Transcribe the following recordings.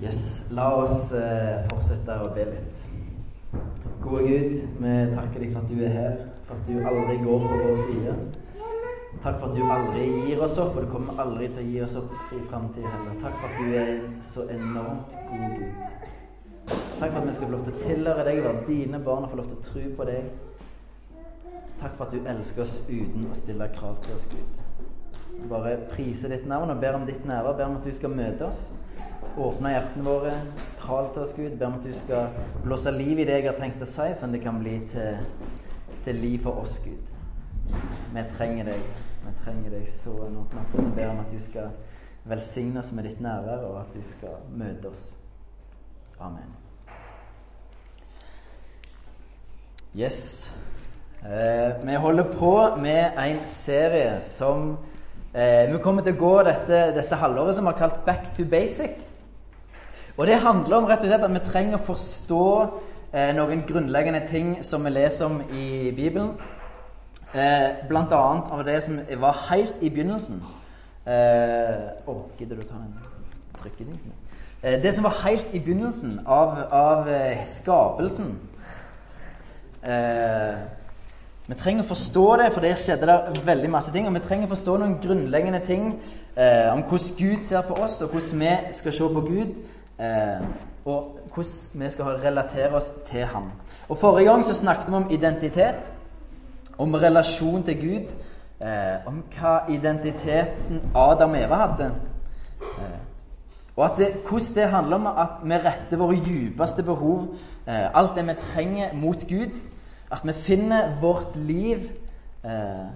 Yes, La oss eh, fortsette å be litt. Gode Gud, vi takker deg for at du er her, for at du aldri går på vår side. Takk for at du aldri gir oss opp, og du kommer aldri til å gi oss opp i framtida heller. Takk for at du er så enormt god Gud. Takk for at vi skal få lov til å tilhøre deg, være dine barn og få lov til å tro på deg. Takk for at du elsker oss uten å stille krav til oss, Gud. Bare priser ditt navn og ber om ditt nærvær. Ber om at du skal møte oss. Åpne hjertene våre. Tal til oss, Gud. Ber om at du skal blåse liv i det jeg har tenkt å si, sånn det kan bli til, til liv for oss, Gud. Vi trenger deg. Vi trenger deg så enormt masse. Vi ber om at du skal velsigne oss med ditt nærvær, og at du skal møte oss. Amen. Yes. Eh, vi holder på med en serie som eh, Vi kommer til å gå dette, dette halvåret som vi har kalt Back to basic. Og det handler om rett og slett at vi trenger å forstå eh, noen grunnleggende ting som vi leser om i Bibelen. Eh, blant annet av det som var helt i begynnelsen. Eh, oh, gidder du å ta den trykkedingsen? Eh, det som var helt i begynnelsen av, av eh, skapelsen. Eh, vi trenger å forstå det, for der skjedde det veldig masse ting. Og vi trenger å forstå noen grunnleggende ting eh, om hvordan Gud ser på oss, og hvordan vi skal se på Gud. Eh, og hvordan vi skal relatere oss til ham. Og Forrige gang så snakket vi om identitet, om relasjon til Gud. Eh, om hva identiteten Adam og Eva hadde. Eh, og at det, hvordan det handler om at vi retter våre djupeste behov, eh, alt det vi trenger, mot Gud. At vi finner vårt liv eh,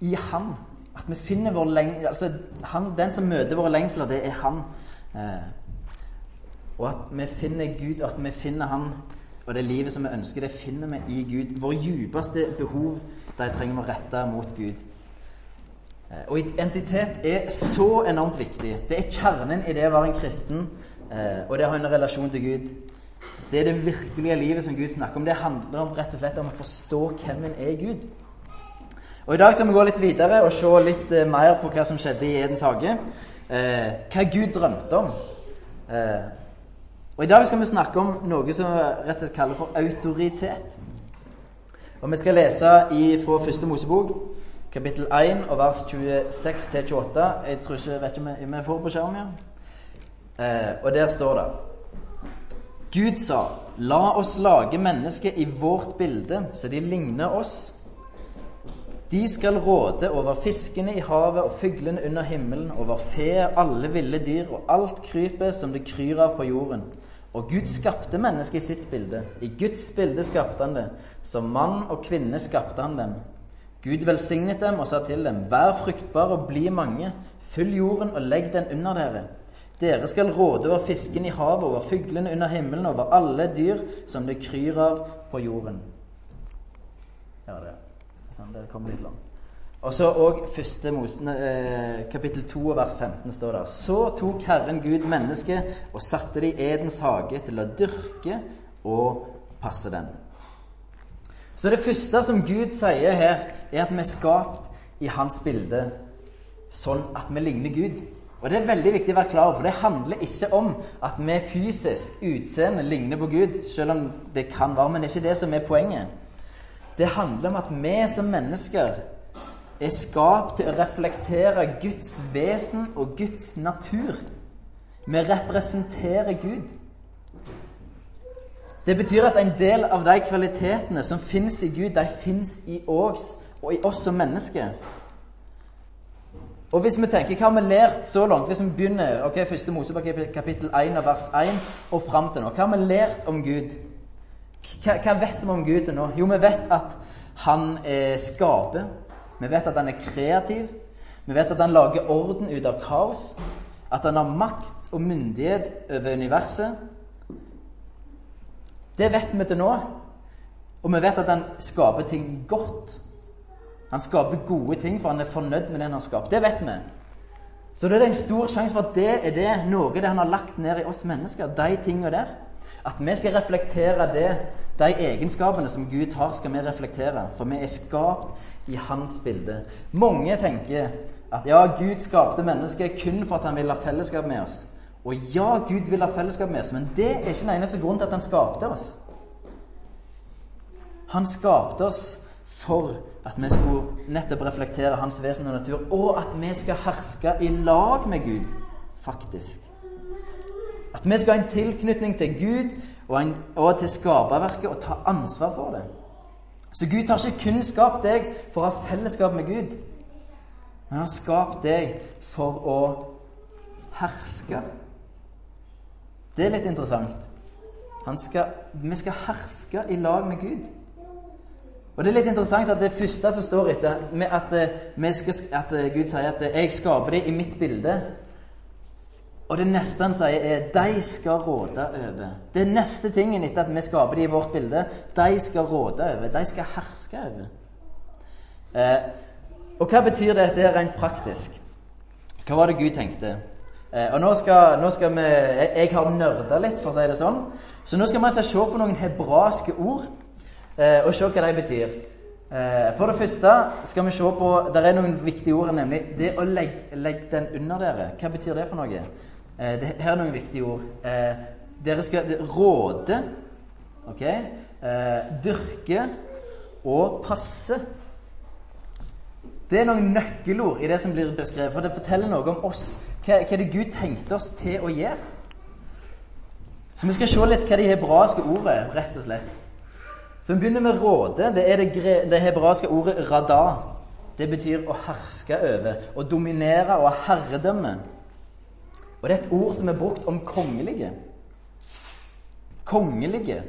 i Han. At vi finner vår leng... Altså, han, den som møter våre lengsler, det er Han. Eh, og at vi finner Gud, at vi finner Han, og det livet som vi ønsker, det finner vi i Gud. Våre djupeste behov, de trenger vi å rette mot Gud. Eh, og identitet er så enormt viktig. Det er kjernen i det å være en kristen, eh, og det å ha en relasjon til Gud. Det er det virkelige livet som Gud snakker om. Det handler om rett og slett om å forstå hvem en er Gud. Og I dag skal vi gå litt videre og se litt eh, mer på hva som skjedde i Edens hage. Hva Gud drømte om. Og I dag skal vi snakke om noe som vi rett og slett kaller for autoritet. Og Vi skal lese i, fra første Mosebok, kapittel 1 og vers 26-28. Jeg tror ikke, vet ikke om vi får på skjermen. Ja. Eh, og der står det Gud sa, la oss lage mennesker i vårt bilde, så de ligner oss. De skal råde over fiskene i havet og fuglene under himmelen, over fe, alle ville dyr og alt krypet som det kryr av på jorden. Og Gud skapte mennesket i sitt bilde. I Guds bilde skapte han det. Som mann og kvinne skapte han dem. Gud velsignet dem og sa til dem, vær fruktbare og bli mange. Fyll jorden og legg den under dere. Dere skal råde over fisken i havet, over fuglene under himmelen, over alle dyr som det kryr av på jorden. Ja, det, sånn, det kommer litt langt. Og så òg første Mosen, eh, kapittel 2 vers 15 står der. Så tok Herren Gud mennesket og satte det i Edens hage til å dyrke og passe den. Så det første som Gud sier her, er at vi er skapt i hans bilde sånn at vi ligner Gud. Og Det er veldig viktig å være klar over, for det handler ikke om at vi fysisk utseende ligner på Gud, selv om det kan være, men det er ikke det som er poenget. Det handler om at vi som mennesker er skapt til å reflektere Guds vesen og Guds natur. Vi representerer Gud. Det betyr at en del av de kvalitetene som finnes i Gud, de finnes i oss og i oss som mennesker. Og hvis vi tenker, Hva har vi lært så langt? Hvis vi begynner ok, første Mosebok kapittel 1 og vers 1 og fram til nå. Hva har vi lært om Gud? Hva, hva, vet vi om Gud til nå? Jo, vi vet at han eh, skaper. Vi vet at han er kreativ. Vi vet at han lager orden ut av kaos. At han har makt og myndighet over universet. Det vet vi til nå. Og vi vet at han skaper ting godt. Han skaper gode ting, for han er fornøyd med det han har skapt. Det vet vi. Så det er en stor sjanse for at det er det, noe det han har lagt ned i oss mennesker. De tingene der. At vi skal reflektere det, de egenskapene som Gud har, skal vi reflektere. For vi er skapt i hans bilde. Mange tenker at ja, Gud skapte mennesket kun for at han ville ha fellesskap med oss. Og ja, Gud vil ha fellesskap med oss, men det er ikke den eneste grunnen til at han skapte oss. Han skapte oss for at vi skulle nettopp reflektere hans vesen og natur, og at vi skal herske i lag med Gud, faktisk. At vi skal ha en tilknytning til Gud og, en, og til skaperverket og ta ansvar for det. Så Gud har ikke kun skapt deg for å ha fellesskap med Gud. Han har skapt deg for å herske. Det er litt interessant. Skal, vi skal herske i lag med Gud. Og Det er litt interessant at det første som står etter, at, eh, at eh, Gud sier at eh, 'jeg skaper dem i mitt bilde'. Og det neste han sier, er 'de skal råde over'. Det neste tingen etter at vi skaper de i vårt bilde, de skal råde over. De skal herske over. Eh, og hva betyr det dette rent praktisk? Hva var det Gud tenkte? Eh, og nå skal, nå skal vi jeg har nerda litt, for å si det sånn. Så nå skal vi altså se på noen hebraiske ord eh, og se hva de betyr. Eh, for det første skal vi se på Det er noen viktige ord, nemlig det å legge, legge den under dere. Hva betyr det for noe? Eh, det, her er noen viktige ord. Eh, dere skal råde, ok? Eh, dyrke og passe. Det er noen nøkkelord i det som blir beskrevet, for det forteller noe om oss. Hva, hva er det Gud tenkte oss til å gjøre? Så vi skal se litt hva det hebraiske ordet er, rett og slett. Så vi begynner med råde. Det er det, det hebraiske ordet rada. Det betyr å herske over, å dominere og ha herredømme. Og det er et ord som er brukt om kongelige. Kongelige.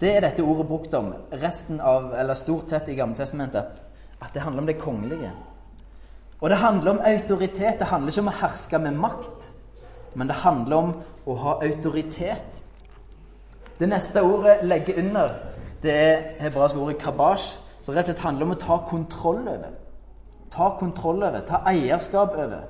Det er dette ordet brukt om resten av, eller stort sett i Gammeltestamentet. At det handler om det kongelige. Og det handler om autoritet. Det handler ikke om å herske med makt, men det handler om å ha autoritet. Det neste ordet 'legge under' det er hebraiske ordet krabasj, som rett og slett handler om å ta kontroll over. Ta kontroll over, ta eierskap over.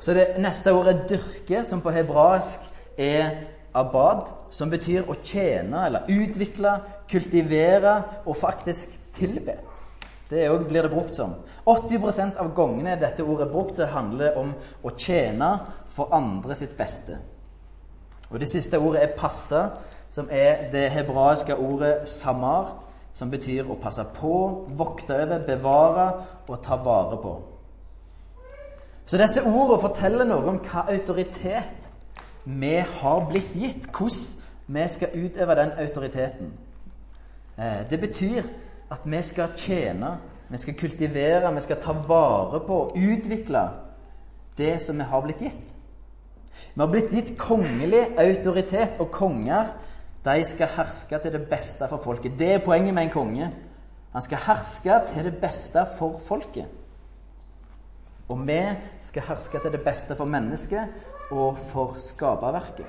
Så det neste ordet 'dyrke', som på hebraisk er 'abad', som betyr å tjene eller utvikle, kultivere og faktisk tilbe. Det òg blir det brukt som. 80% av gangene dette ordet er brukt, så handler det om å tjene for andre sitt beste. Og Det siste ordet er 'passe', som er det hebraiske ordet 'samar', som betyr å passe på, vokte over, bevare og ta vare på. Så disse ordene forteller noe om hva autoritet vi har blitt gitt. Hvordan vi skal utøve den autoriteten. Eh, det betyr at vi skal tjene, vi skal kultivere, vi skal ta vare på og utvikle det som vi har blitt gitt. Vi har blitt gitt kongelig autoritet, og konger de skal herske til det beste for folket. Det er poenget med en konge. Han skal herske til det beste for folket. Og vi skal herske til det beste for mennesket og for skaperverket.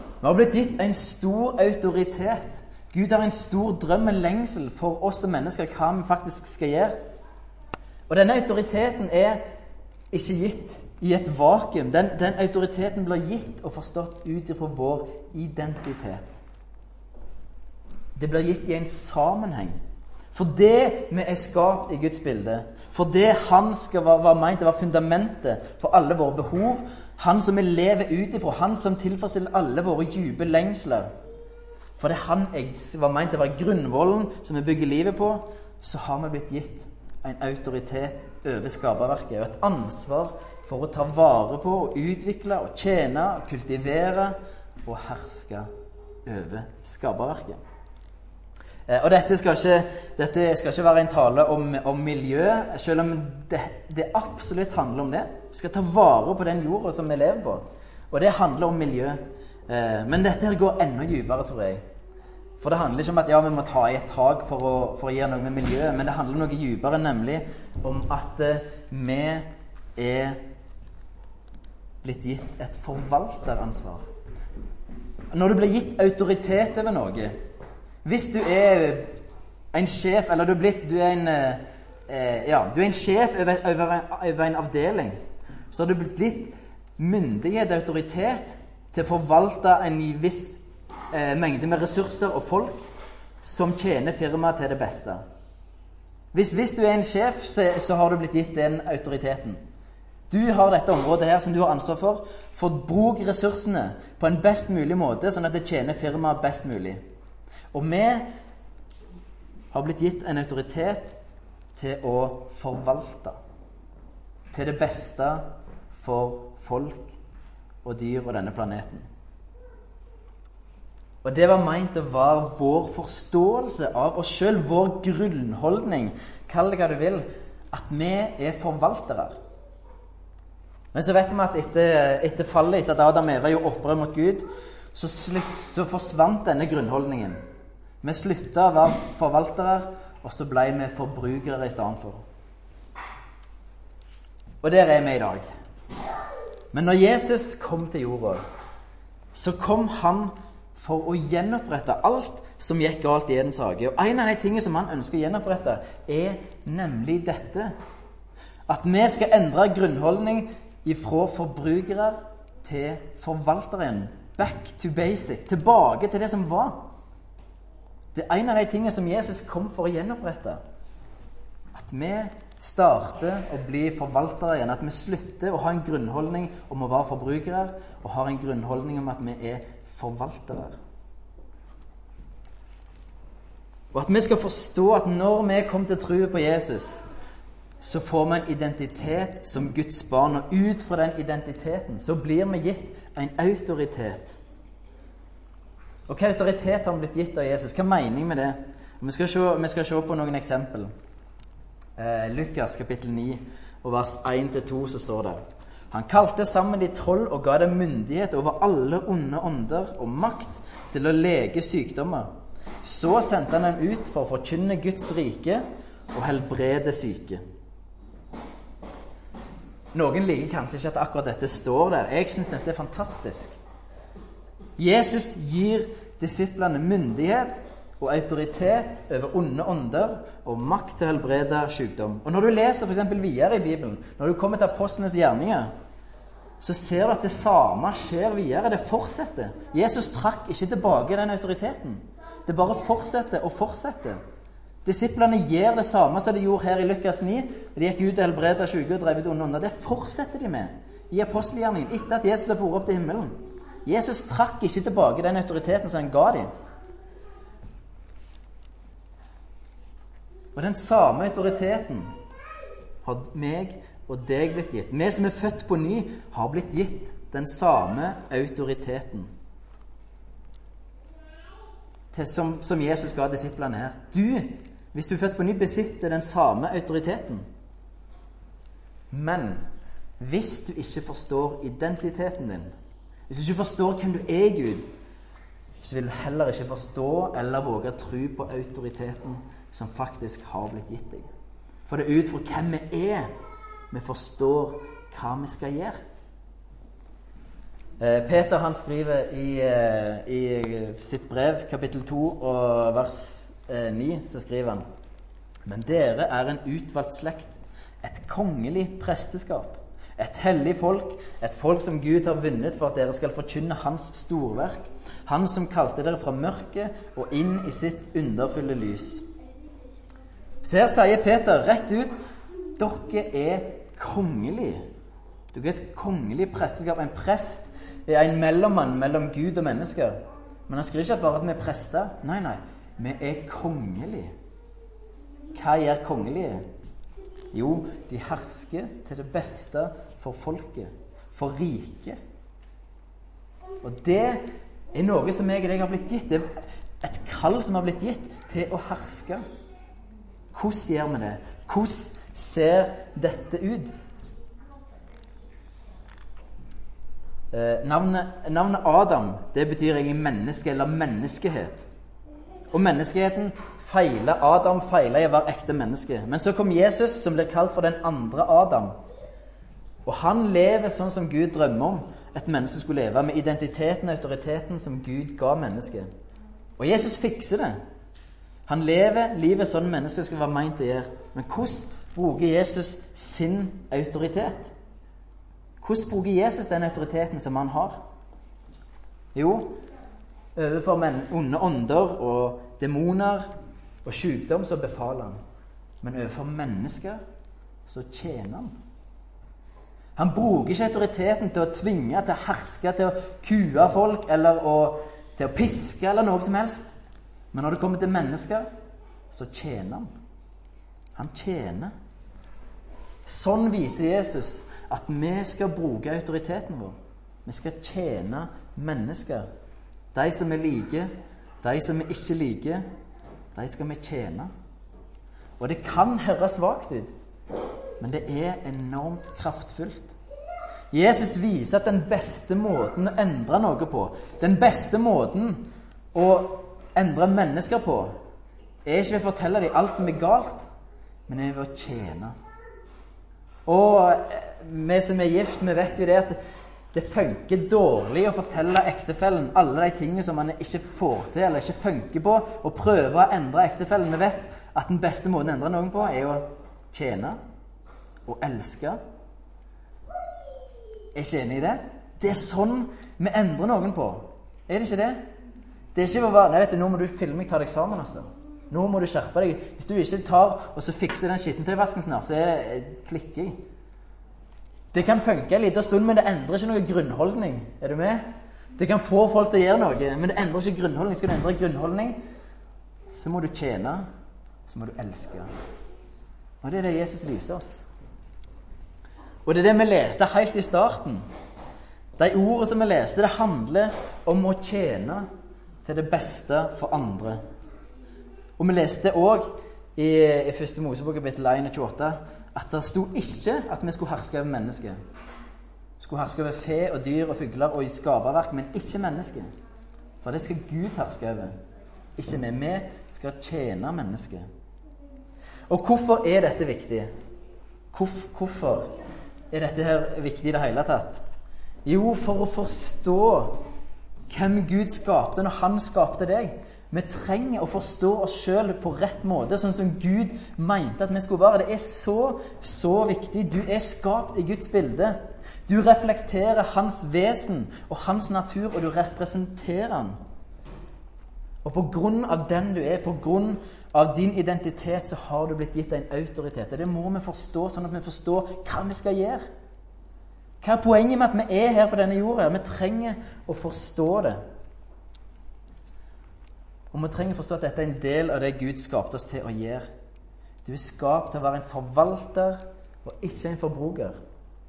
Vi har blitt gitt en stor autoritet Gud har en stor drøm og lengsel for oss som mennesker, hva vi faktisk skal gjøre. Og denne autoriteten er ikke gitt i et vakuum. Den, den autoriteten blir gitt og forstått ut ifra vår identitet. Det blir gitt i en sammenheng. For det vi er skapt i Guds bilde, for det Han skal være, var meint det var fundamentet for alle våre behov, Han som vi lever ut ifra, Han som tilfredsstiller alle våre dype lengsler. For det han jeg var meint å være grunnvollen som vi bygger livet på, så har vi blitt gitt en autoritet over skaperverket og et ansvar for å ta vare på og utvikle og tjene og kultivere og herske over skaperverket. Eh, og dette skal, ikke, dette skal ikke være en tale om, om miljø, selv om det, det, absolutt handler om det. Vi skal ta vare på den jorda som vi lever på. Og det handler om miljø. Eh, men dette her går enda dypere, tror jeg. For det handler ikke om at ja, vi må ta i et tak for å, for å gjøre noe med miljøet, men det handler noe dypere, nemlig om at uh, vi er blitt gitt et forvalteransvar. Når du blir gitt autoritet over noe Hvis du er en sjef, eller du er, blitt, du er en eh, ja, du er en sjef over, over, over en avdeling, så har du blitt myndighet og autoritet til å forvalte en viss eh, mengde med ressurser og folk som tjener firmaet til det beste. Hvis, hvis, du er en sjef, så, så, har du blitt gitt den autoriteten. Du har dette området her som du har ansvar for. Forbruk ressursene på en best mulig måte, sånn at det tjener firmaet best mulig. Og vi har blitt gitt en autoritet til å forvalte. Til det beste for folk og dyr og denne planeten. Og det var meint å være vår forståelse av oss sjøl, vår grunnholdning. Kall det hva du vil. At vi er forvaltere. Men så vet vi at etter, etter fallet, etter at Adam og Eva gjorde opprør mot Gud, så, slutt, så forsvant denne grunnholdningen. Vi slutta å være forvaltere, og så ble vi forbrukere i stedet for. Og der er vi i dag. Men når Jesus kom til jorda, så kom han for å gjenopprette alt som gikk galt i Edens hage. Og En av de tingene som han ønsker å gjenopprette, er nemlig dette. At vi skal endre grunnholdning ifra forbrukere til forvalteren. Back to basic. Tilbake til det som var. Det er en av de tingene som Jesus kom for å gjenopprette. At vi starter å bli forvaltere igjen. At vi slutter å ha en grunnholdning om å være forbrukere, og har en grunnholdning om at vi er forvaltere. Og at vi skal forstå at når vi kommer til tro på Jesus, så får vi en identitet som Guds barn. Og ut fra den identiteten så blir vi gitt en autoritet. Og hva autoritet har han blitt gitt av Jesus? Hva er meningen med det? Vi skal se, vi skal se på noen eksempel. Eh, Lukas kapittel 9 og vers 1-2 så står det Han kalte sammen de tolv og ga dem myndighet over alle onde ånder og makt til å lege sykdommer. Så sendte han dem ut for å forkynne Guds rike og helbrede syke. Noen liker kanskje ikke at akkurat dette står der. Jeg syns dette er fantastisk. Jesus gir disiplene myndighet og autoritet over onde ånder og makt til å helbrede sykdom. Og Når du leser for videre i Bibelen, når du kommer til apostlenes gjerninger, så ser du at det samme skjer videre. Det fortsetter. Jesus trakk ikke tilbake den autoriteten. Det bare fortsetter og fortsetter. Disiplene gjør det samme som de gjorde her i Lukas 9. De gikk ut og helbredet syke og drev ut onde ånder. Det fortsetter de med i apostelgjerningen etter at Jesus har vært opp til himmelen. Jesus trakk ikke tilbake den autoriteten som han ga dem. Og den samme autoriteten har meg og deg blitt gitt. Vi som er født på ny, har blitt gitt den samme autoriteten som, som, Jesus ga disiplene her. Du, hvis du er født på ny, besitter den samme autoriteten. Men hvis du ikke forstår identiteten din, hvis du ikke forstår hvem du er Gud, så vil du heller ikke forstå eller våge å tro på autoriteten som faktisk har blitt gitt deg. For det er ut fra hvem vi er, vi forstår hva vi skal gjøre. Eh, Peter han skriver i, eh, i sitt brev, kapittel 2 og vers 9, eh, så skriver han Men dere er en utvalgt slekt, et kongelig presteskap et hellig folk, et folk som Gud har vunnet for at dere skal forkynne Hans storverk. Han som kalte dere fra mørket og inn i sitt underfulle lys. Så her sier Peter rett ut dere er kongelige. Dere er et kongelig presteskap. En prest er en mellommann mellom Gud og mennesker. Men han skriver ikke bare at vi er prester. Nei, nei. Vi er kongelige. Hva gjør kongelige? Jo, de hersker til det beste for folket, for riket. Og det er noe som jeg og deg har blitt gitt. Det er et kall som har blitt gitt til å herske. Hvordan gjør vi det? Hvordan ser dette ut? Eh, navnet, navnet, Adam det betyr egentlig menneske eller menneskehet. Og menneskeheten feiler Adam feiler i å være ekte menneske. Men så kom Jesus, som blir kalt for den andre Adam. Og han lever sånn som Gud drømmer om et menneske skulle leve, med identiteten og autoriteten som Gud ga mennesket. Og Jesus fikser det. Han lever livet sånn mennesket skal være meint å gjøre. Men hvordan bruker Jesus sin autoritet? Hvordan bruker Jesus den autoriteten som han har? Jo, overfor onde ånder og demoner og sykdom så befaler han. Men overfor mennesker så tjener han. Han bruker ikke autoriteten til å tvinge, til å herske, til å kue folk eller å, til å piske eller noe som helst. Men når det kommer til mennesker, så tjener han. Han tjener. Sånn viser Jesus at vi skal bruke autoriteten vår. Vi skal tjene mennesker. De som vi liker, de som vi ikke liker, de skal vi tjene. Og det kan høres svakt ut, men det er enormt kraftfullt. Jesus viser at den beste måten å endre noe på, den beste måten å endre mennesker på, er ikke ved å fortelle dem alt som er galt, men er ved å tjene. Og eh, vi som er gift, vi vet jo det at det funker dårlig å fortelle ektefellen alle de tingene som man ikke får til eller ikke funker på, og prøve å endre ektefellen. Vi vet at den beste måten å endre noen på, er å tjene og elske. Er ikke enig i det? Det er sånn vi endrer noen på. Er det ikke det? Det er ikke å være Nei, vet du, nå må du filme jeg tar deg sammen, altså. Nå må du skjerpe deg. Hvis du ikke tar og så fikser den skittentøyvasken snart, så er det eh, klikking. Det kan funke en liten stund, men det endrer ikke noe grunnholdning. Er du med? Det kan få folk til å gjøre noe, men det endrer ikke grunnholdning. Skal du endre grunnholdning, så må du tjene, så må du elske. Og det er det Jesus viser oss. Og det er det vi leste helt i starten. De ordene som vi leste, det handler om å tjene til det beste for andre. Og vi leste òg i, i første Mosebok kapittel 1 28 at det sto ikke at vi skulle herske over mennesker. Vi skulle herske over fe og dyr og fugler og i skaperverk, men ikke mennesker. For det skal Gud herske over, ikke vi. Vi skal tjene mennesket. Og hvorfor er dette viktig? Hvorfor er dette her viktig i det hele tatt? Jo, for å forstå hvem Gud skapte når han skapte deg. Vi trenger å forstå oss sjøl på rett måte, sånn som Gud mente at vi skulle være. Det er så, så viktig. Du er skapt i Guds bilde. Du reflekterer hans vesen og hans natur, og du representerer han. Og på grunn av den du er, på grunn av din identitet, så har du blitt gitt en autoritet. Og det må vi forstå, sånn at vi forstår hva vi skal gjøre. Hva er poenget med at vi er her på denne jorda? Vi trenger å forstå det. Og vi trenger å forstå at dette er en del av det Gud skapte oss til å gjøre. Du er skapt til å være en forvalter og ikke en forbruker.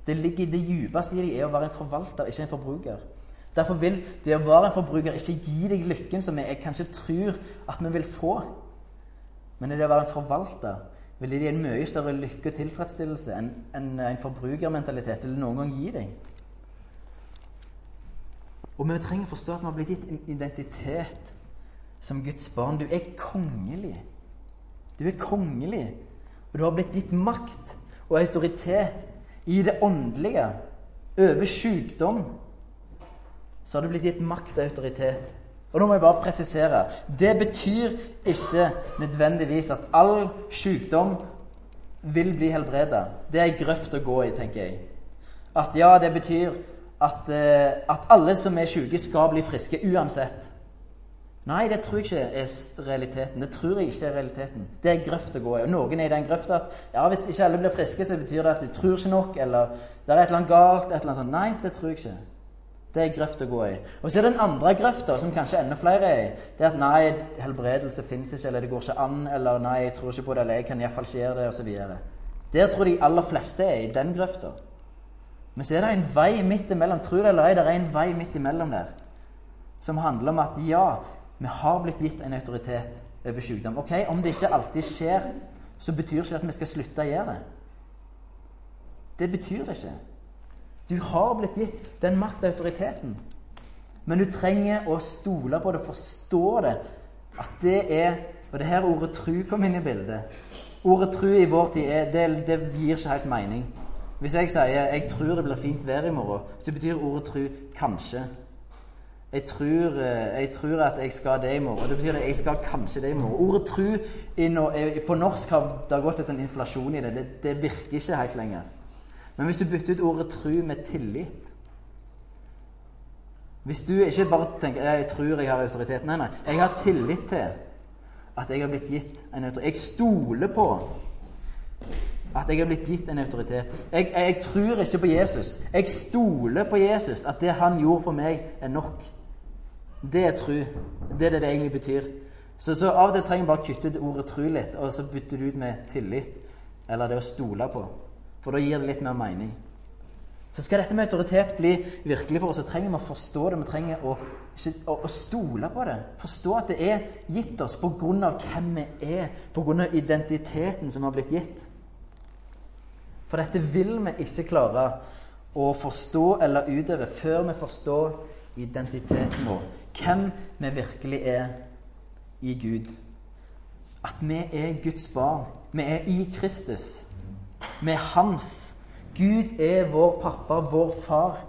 Det ligger i det dypeste i deg er å være en forvalter, ikke en forbruker. Derfor vil det å være en forbruker ikke gi deg lykken som jeg kanskje tror at vi vil få. Men det å være en forvalter vil gi en mye større lykke og tilfredsstillelse enn en, en forbrukermentalitet vil noen gang gi deg. Og vi trenger å forstå at vi har blitt gitt en identitet som Guds barn. Du er kongelig. Du er kongelig, og du har blitt gitt makt og autoritet i det åndelige over sykdom. Så har du blitt gitt makt og autoritet. Og nå må jeg bare presisere det betyr ikke nødvendigvis at all sykdom vil bli helbreda. Det er grøft å gå i, tenker jeg. At ja, det betyr at, eh, at alle som er syke, skal bli friske uansett. Nei, det tror jeg ikke er realiteten. Det tror jeg ikke er realiteten. Det er grøft å gå i. Og noen er i den grøfta at ja, hvis ikke alle blir friske, så betyr det at du tror ikke nok, eller det er et eller annet galt. et eller annet sånt. Nei, det tror jeg ikke. Det er grøft å gå i. Og så er det den andre grøfta, som kanskje enda flere er i. Det er at nei, helbredelse fins ikke, eller det går ikke an, eller nei, jeg tror ikke på det, eller jeg kan iallfall ikke gjøre det, osv. Der tror de aller fleste er, i den grøfta. Men så er det en vei midt imellom. Tror det eller ei, det er en vei midt imellom der. Som handler om at ja, vi har blitt gitt en autoritet over sykdom. Ok, Om det ikke alltid skjer, så betyr ikke det at vi skal slutte å gjøre det. Det betyr det ikke. Du har blitt gitt den makt og autoriteten. Men du trenger å stole på det, forstå det. At det er Og det her ordet 'tru' kom inn i bildet. Ordet 'tru' i vår tid er, det, det gir ikke helt mening. Hvis jeg sier 'jeg tror det blir fint vær i morgen', så betyr ordet 'tru' kanskje. Jeg tror, eh, jeg tror, at jeg skal det i morgen. Det betyr at jeg skal kanskje det i morgen. Ordet 'tru' på norsk har det har gått litt sånn inflasjon i det. det. det. virker ikke helt lenger. Men hvis du bytter ut ordet 'tru' med 'tillit' Hvis du ikke bare tenker 'jeg tror jeg har autoritet' Nei, nei. Jeg har tillit til at jeg har blitt gitt en autoritet. Jeg stoler på at jeg har blitt gitt en autoritet. Jeg, jeg, tror ikke på Jesus. Jeg stoler på Jesus. At det han gjorde for meg, er nok. Det er tro. Det er det det egentlig betyr. Så, så av og til trenger jeg bare kutte ut ordet 'tro' litt, og så bytte det ut med tillit. Eller det å stole på. For da gir det litt mer mening. Så skal dette med autoritet bli virkelig for oss, så trenger vi å forstå det. Vi trenger å, å, å stole på det. Forstå at det er gitt oss pga. hvem vi er, pga. identiteten som har blitt gitt. For dette vil vi ikke klare å forstå eller utøve før vi forstår identiteten vår. Hvem vi virkelig er i Gud. At vi er Guds barn. Vi er i Kristus. Er Hans. Gud er vår pappa, vår far.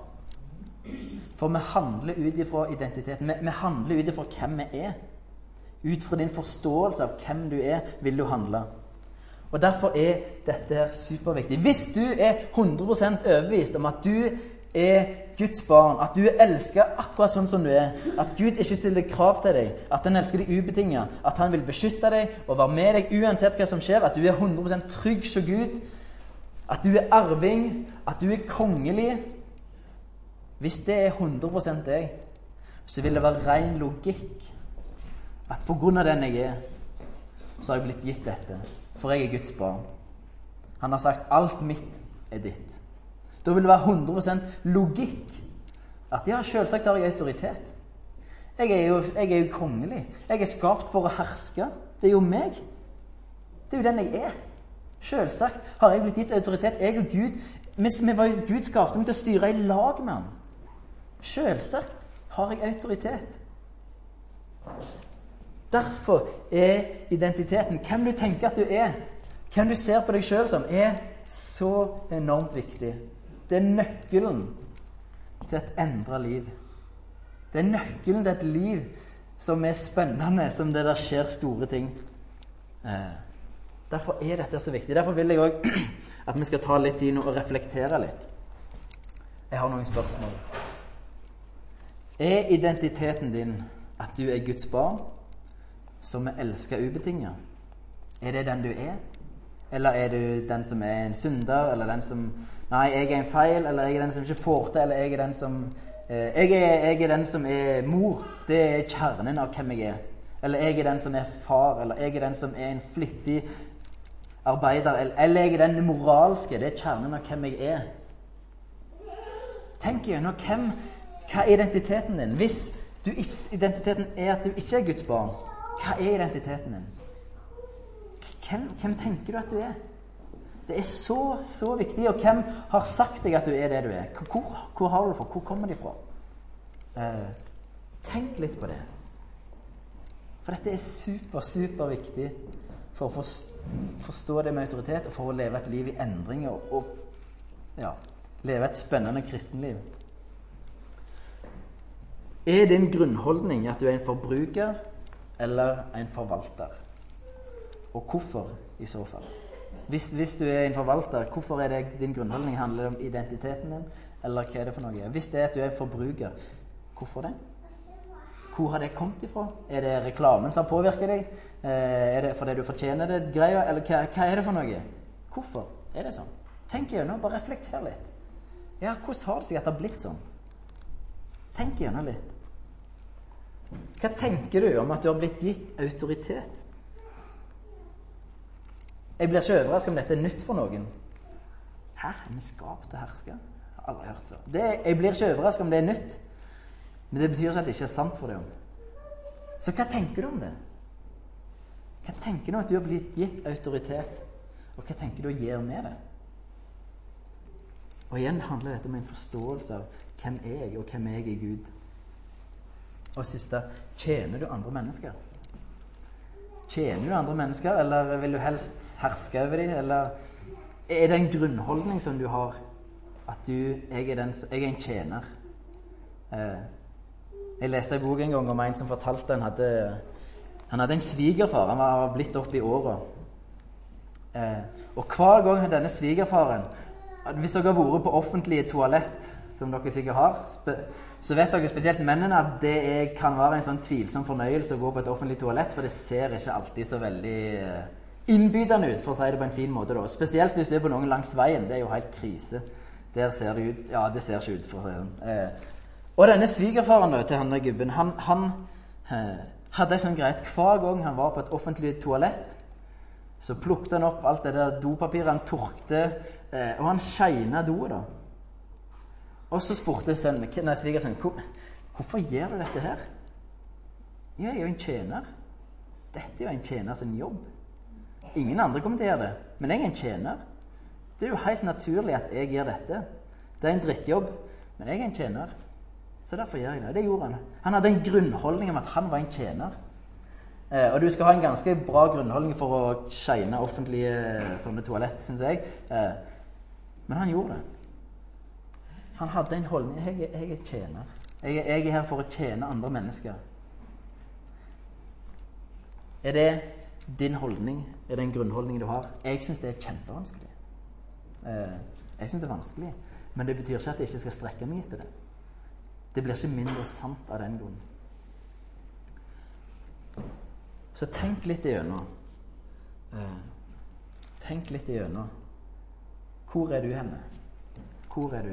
For vi handler ut ifra identiteten. Vi, vi handler ut ifra hvem vi er. Ut fra din forståelse av hvem du er, vil du handle. Og Derfor er dette superviktig. Hvis du er 100% overbevist om at du er Guds barn, at du er elska akkurat sånn som du er, at Gud ikke stiller krav til deg, at han elsker deg ubetinget, at han vil beskytte deg og være med deg uansett hva som skjer, at du er 100% trygg som Gud, at du er arving, at du er kongelig Hvis det er 100% deg, så vil det være ren logikk at på grunn av den jeg er, så har jeg blitt gitt dette. For jeg er Guds barn. Han har sagt 'alt mitt er ditt'. Da vil det være 100 logikk at ja, selvsagt har jeg autoritet. Jeg er, jo, jeg er jo kongelig. Jeg er skapt for å herske. Det er jo meg. Det er jo den jeg er. Selvsagt har jeg blitt gitt autoritet. Jeg og Gud vi, vi var i Gud skapte meg til å styre i lag med ham. Selvsagt har jeg autoritet. Derfor er identiteten, hvem du tenker at du er, hvem du ser på deg sjøl som, er så enormt viktig. Det er nøkkelen til et endra liv. Det er nøkkelen til et liv som er spennende, som det der skjer store ting. Eh. Derfor er dette så viktig. Derfor vil jeg òg at vi skal ta litt tid nå og reflektere litt. Jeg har noen spørsmål. Er identiteten din at du er Guds barn, som er elska ubetinget? Er det den du er? Eller er du den som er en synder, eller den som Nei, jeg er en feil, eller jeg er den som ikke får til, eller jeg er den som eh, jeg, er, jeg er den som er mor. Det er kjernen av hvem jeg er. Eller jeg er den som er far, eller jeg er den som er en flittig arbeider, eller jeg er den moralske. Det er kjernen av hvem jeg er. Tenk gjennom hvem, hva er identiteten din? Hvis du, identiteten er at du ikke er Guds barn, hva er identiteten din? Hvem, hvem tenker du at du er? Det er så, så viktig. Og hvem har sagt deg at du er det du er? Hvor, hvor har du det fra? Hvor kommer de fra? Eh, tenk litt på det. For dette er super, super viktig for å forstå det med autoritet og for å leve et liv i endring og, og ja, leve et spennende kristenliv. Er din grunnholdning at du er en forbruker eller en forvalter? Og hvorfor, i så fall? Hvis, hvis, du er en forvalter, hvorfor er det din grunnholdning? Handler om identiteten din, eller hva er det for noe? Hvis det er at du er en forbruker, hvorfor det? Hvor har det kommet ifra? Er det reklamen som påvirker deg? Eh, er det fordi du fortjener det greia, eller hva, hva, er det for noe? Hvorfor er det sånn? Tenk gjennom, bare reflekter litt. Ja, hvordan har det seg at det har blitt sånn? Tenk gjennom litt. Hva tenker du om at du har blitt gitt autoritet? Jeg blir ikke overrasket om dette er nytt for noen. Hæ? Er vi skapt til å herske? Jeg har aldri hørt før. Det, jeg blir ikke overrasket om det er nytt. Men det betyr ikke at det ikke er sant for deg. Så hva tenker du om det? Hva tenker du om at du har blitt gitt autoritet? Og hva tenker du å gjøre med det? Og igjen handler dette om en forståelse av hvem er jeg, og hvem er jeg i Gud. Og siste tjener du andre mennesker? Tjener du andre mennesker, eller vil du helst herske over dem? Eller er det en grunnholdning som du har, at du, jeg, er, den, jeg er en tjener? Eh, jeg leste en bok en gang om en som fortalte han hadde, han hadde en svigerfar. Han var blitt opp i åra. Eh, og hver gang denne svigerfaren Hvis dere har vært på offentlige toalett, som dere sikkert har, så vet dere spesielt mennene at det er, kan være en sånn tvilsom fornøyelse å gå på et offentlig toalett, for det ser ikke alltid så veldig eh, innbydende ut, for å si det på en fin måte. da. Spesielt hvis du er på noen langs veien. Det er jo helt krise. Der ser det ut Ja, det ser ikke ut, for å si det sånn. Eh, og denne svigerfaren til han gubben, han, han eh, hadde ei sånn greit hver gang han var på et offentlig toalett, så plukket han opp alt det der dopapiret, han tørkte, eh, og han shina doet, da. Og så spurte sønnen, nei, svigersønnen hvor, hvorfor gjør du dette her? Jeg er jo en tjener. Dette er jo en tjener sin jobb. Ingen andre kommer til å gjøre det, men jeg er en tjener. Det er jo helt naturlig at jeg gjør dette. Det er en drittjobb, men jeg er en tjener. Så derfor gjør jeg det. Det gjorde han. Han hadde en grunnholdning om at han var en tjener. Eh, og du skal ha en ganske bra grunnholdning for å shine offentlige eh, sånne toalett, syns jeg. Eh, men han gjorde det. Han hadde en holdning. Jeg, jeg er tjener. Jeg, jeg er her for å tjene andre mennesker. Er det din holdning? Er det en grunnholdning du har? Jeg syns det er kjempevanskelig. Eh, jeg syns det er vanskelig. Men det betyr ikke at jeg ikke skal strekke meg etter det. Det blir ikke mindre sant av den grunn. Så tenk litt igjennom. Eh, tenk litt igjennom. Hvor er du henne? Hvor er du?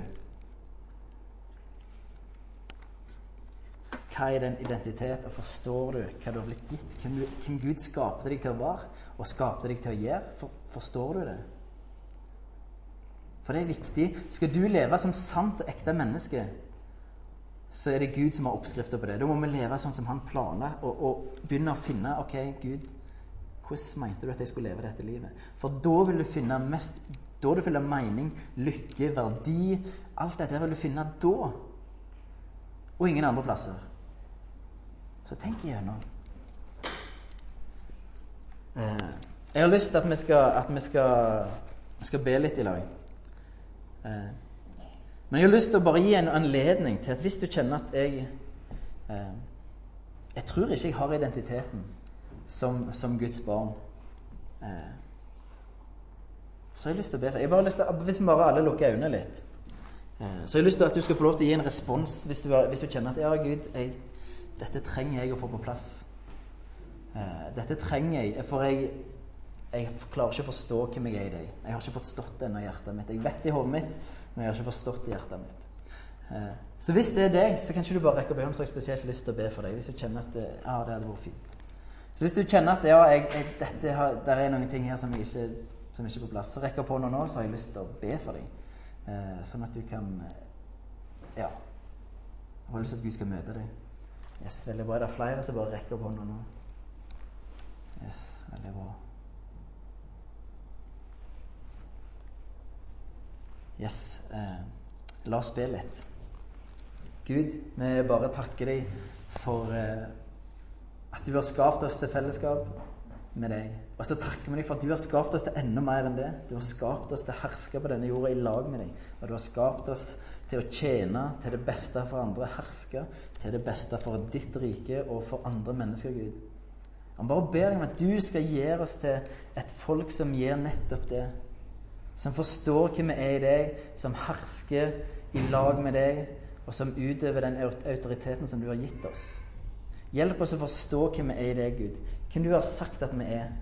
Hva er din identitet, og forstår du hva du har blitt gitt? Hvem, hvem Gud skapte deg til å være, og skapte deg til å gjøre? For, forstår du det? For det er viktig. Skal du leve som sant og ekte menneske, så er det Gud som har oppskrifter på det. Da må vi leve sånn som han planla, og, og, begynne å finne Ok, Gud, hvordan mente du at jeg skulle leve dette livet? For da vil du finne mest Da du føler mening, lykke, verdi Alt dette vil du finne da. Og ingen andre plasser. Så tenk igjennom. Eh, jeg har lyst til at vi skal, at vi skal, skal be litt i lag. Men jeg har lyst til å bare gi en anledning til at hvis du kjenner at jeg eh, Jeg tror ikke jeg har identiteten som, som Guds barn. Eh, så har jeg lyst til å be for jeg bare lyst til, Hvis vi bare alle lukker øynene litt eh, Så har jeg lyst til at du skal få lov til å gi en respons hvis du, hvis du kjenner at ja, Gud, jeg, dette trenger jeg å få på plass. Eh, dette trenger jeg, for jeg, jeg klarer ikke å forstå hvem jeg er i deg. Jeg har ikke forstått det ennå i hjertet mitt. Jeg vet i hodet mitt, men jeg har ikke forstått hjertet mitt. Eh, så hvis det er deg, så kan ikke du bare rekke opp hånden, så har jeg spesielt lyst til å be for deg. Hvis du kjenner at det, ja, det hadde vært fint. Så hvis du kjenner at ja, jeg, jeg, dette har, der er noen ting her som, ikke, som ikke er på plass, så rekk opp hånda nå, så har jeg lyst til å be for deg. Eh, sånn at du kan Ja. Jeg har lyst til at Gud skal møte deg. Yes, veldig bra. Er det flere som bare rekker opp hånda nå? Yes, veldig bra. Yes. Eh, la oss be litt. Gud, vi bare takker deg for eh, at du har skapt oss til fellesskap med deg. Og så takker vi deg for at du har skapt oss til enda mer enn det. Du har skapt oss til å herske på denne jorda i lag med deg. Og du har skapt oss til å tjene til det beste for andre, herske til det beste for ditt rike og for andre mennesker, Gud. Han bare ber deg om at du skal gjøre oss til et folk som gjør nettopp det som forstår hvem vi er i deg, som hersker i lag med deg, og som utøver den autoriteten som du har gitt oss. Hjelp oss å forstå hvem vi er i deg, Gud. Hvem du har sagt at vi er.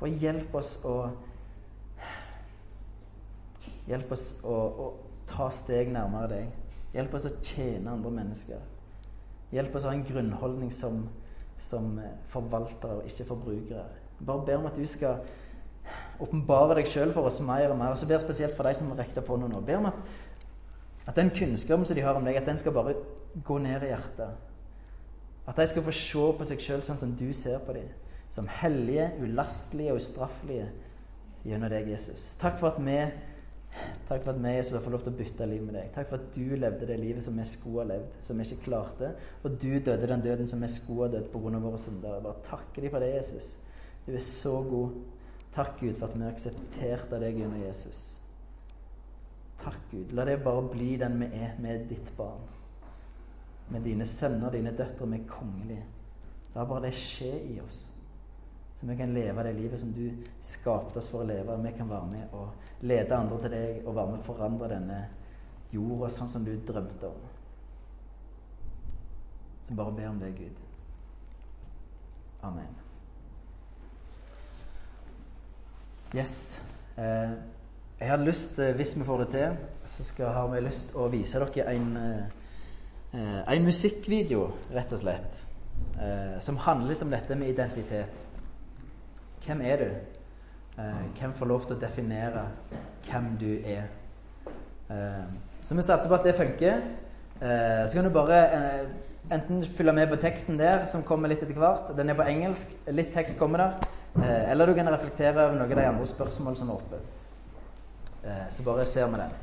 Og hjelp oss å Hjelp oss å, å ta steg nærmere deg. Hjelp oss å tjene andre mennesker. Hjelp oss å ha en grunnholdning som, som forvaltere og ikke forbrukere. Bare ber om at du skal åpenbare deg sjøl for oss mer og mer. Og så ber jeg spesielt for de som rekker på noe nå. Ber om at den kunnskapen som de har om deg, at den skal bare gå ned i hjertet. At de skal få se på seg sjøl sånn som du ser på dem. Som hellige, ulastelige og ustraffelige gjennom deg, Jesus. Takk for at vi Takk for at vi Jesus, har fått lov til å bytte liv med deg. Takk for at du levde det livet som vi skulle ha levd, som vi ikke klarte. Og du døde den døden som vi skulle ha dødd pga. våre synder. Jeg bare takker deg for det, Jesus. Du er så god. Takk, Gud, for at vi er akseptert av deg gjennom Jesus. Takk, Gud. La det bare bli den vi er med ditt barn. Med dine sønner, dine døtre. Vi er kongelige. La bare det skje i oss. Så vi kan leve det livet som du skapte oss for å leve. Vi kan være med og lede andre til deg og være med og forandre denne jorda sånn som du drømte om. Så bare be om det, Gud. Amen. Yes. Eh, jeg hadde lyst, eh, hvis vi får det til, så skal, har vi lyst å vise dere en, eh, eh, en musikkvideo, rett og slett, eh, som handler litt om dette med identitet. Hvem er du? Eh, hvem får lov til å definere hvem du er? Så vi satser på at det funker. Så kan du bare enten følge med på teksten der, som kommer litt etter hvert. Den er på engelsk. Litt tekst kommer der. Eh, eller du kan reflektere over noen av de andre spørsmålene som er oppe. Eh, så bare ser vi den.